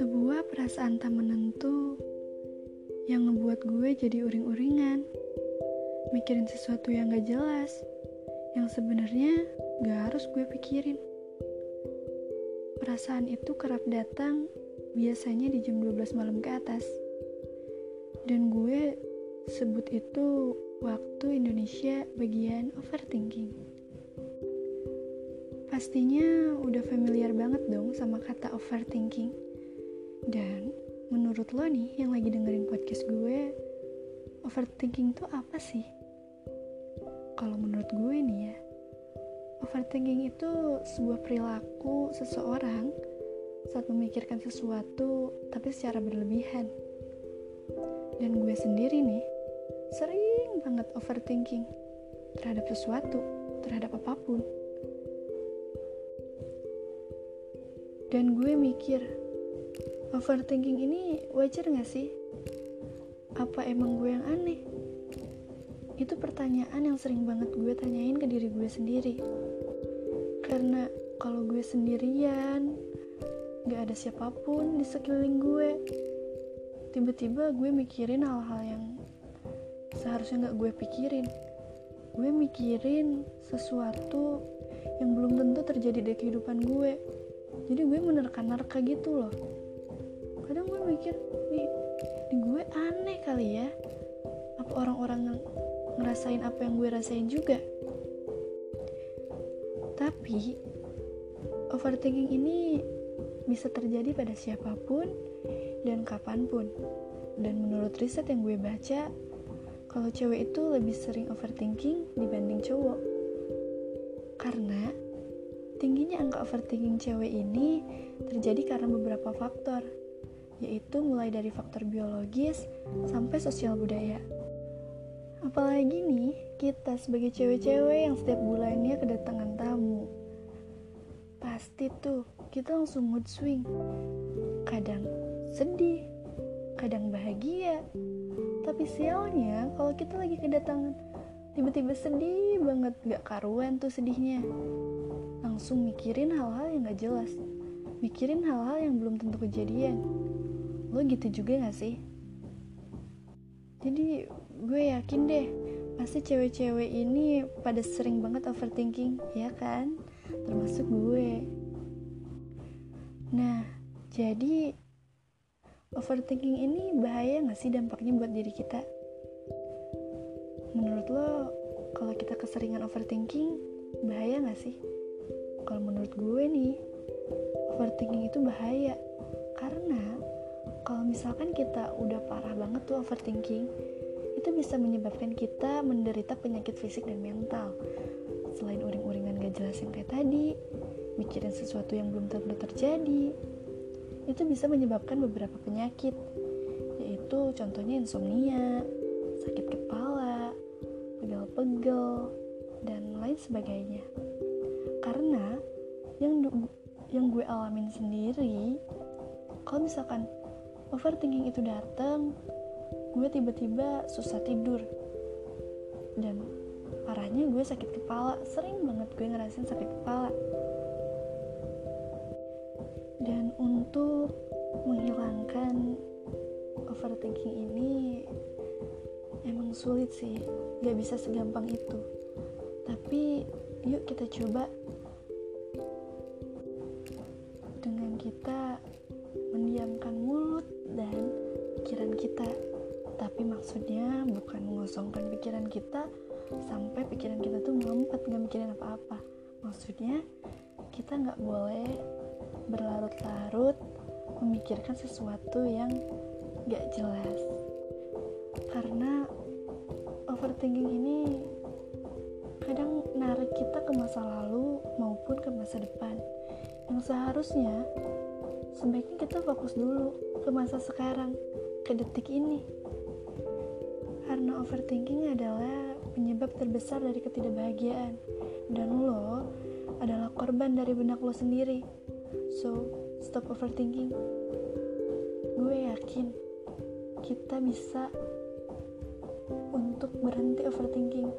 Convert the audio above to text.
Sebuah perasaan tak menentu yang ngebuat gue jadi uring-uringan, mikirin sesuatu yang gak jelas, yang sebenarnya gak harus gue pikirin. Perasaan itu kerap datang biasanya di jam 12 malam ke atas. Dan gue sebut itu waktu Indonesia bagian overthinking. Pastinya udah familiar banget dong sama kata overthinking. Dan menurut lo nih yang lagi dengerin podcast gue, overthinking itu apa sih? Kalau menurut gue nih ya, overthinking itu sebuah perilaku seseorang saat memikirkan sesuatu tapi secara berlebihan. Dan gue sendiri nih, sering banget overthinking terhadap sesuatu, terhadap apa pun. Dan gue mikir, overthinking ini wajar gak sih? Apa emang gue yang aneh? Itu pertanyaan yang sering banget gue tanyain ke diri gue sendiri. Karena kalau gue sendirian, gak ada siapa pun di sekeliling gue. Tiba-tiba gue mikirin hal-hal yang seharusnya gak gue pikirin. Gue mikirin sesuatu yang belum tentu terjadi di kehidupan gue jadi gue menerka-nerka gitu loh. Kadang gue mikir nih, nih gue aneh kali ya. Apa orang-orang ngerasain apa yang gue rasain juga? Tapi overthinking ini bisa terjadi pada siapa pun dan kapan pun. Dan menurut riset yang gue baca kalau cewek itu lebih sering overthinking dibanding cowok. Karena Tingginya angka overthinking cewek ini terjadi karena beberapa faktor, yaitu mulai dari faktor biologis sampai sosial budaya. Apalagi nih, kita sebagai cewek-cewek yang setiap bulannya kedatangan tamu. Pasti tuh, kita langsung mood swing. Kadang sedih, kadang bahagia. Tapi sialnya, kalau kita lagi kedatangan, tiba-tiba sedih banget, gak karuan tuh sedihnya langsung mikirin hal-hal yang gak jelas. Mikirin hal-hal yang belum tentu kejadian. Lo gitu juga gak sih? Jadi gue yakin deh pasti cewek-cewek ini pada sering banget overthinking ya kan? Termasuk gue. Nah jadi overthinking ini bahaya gak sih dampaknya buat diri kita? Menurut lo kalau kita keseringan overthinking bahaya gak sih kalau menurut gue nih overthinking itu bahaya. Karena kalau misalkan kita udah parah banget tuh overthinking itu bisa menyebabkan kita menderita penyakit fisik dan mental. Selain uring-uringan gak jelas yang kayak tadi mikirin sesuatu yang belum tentu terjadi itu bisa menyebabkan beberapa penyakit. Yaitu contohnya insomnia sakit kepala pegel-pegel dan lain sebagainya karena yang yang gue alamin sendiri kalau misalkan overthinking itu datang gue tiba-tiba susah tidur. Dan parahnya gue sakit kepala sering banget gue ngerasain sakit kepala. Dan untuk menghilangkan overthinking ini emang sulit sih gak bisa segampang itu. Tapi yuk kita coba kita mendiamkan mulut dan pikiran kita. Tapi maksudnya bukan mengosongkan pikiran kita sampai pikiran kita tuh melompat gak mikirin apa-apa. Maksudnya kita nggak boleh berlarut-larut memikirkan sesuatu yang gak jelas. Karena overthinking ini kadang narik kita ke masa lalu maupun ke masa depan yang seharusnya sebaiknya kita fokus dulu ke masa sekarang ke detik ini. Karena overthinking adalah penyebab terbesar dari ketidakbahagiaan. Dan lo adalah korban dari benak lo sendiri. So stop overthinking. Gue yakin kita bisa untuk berhenti overthinking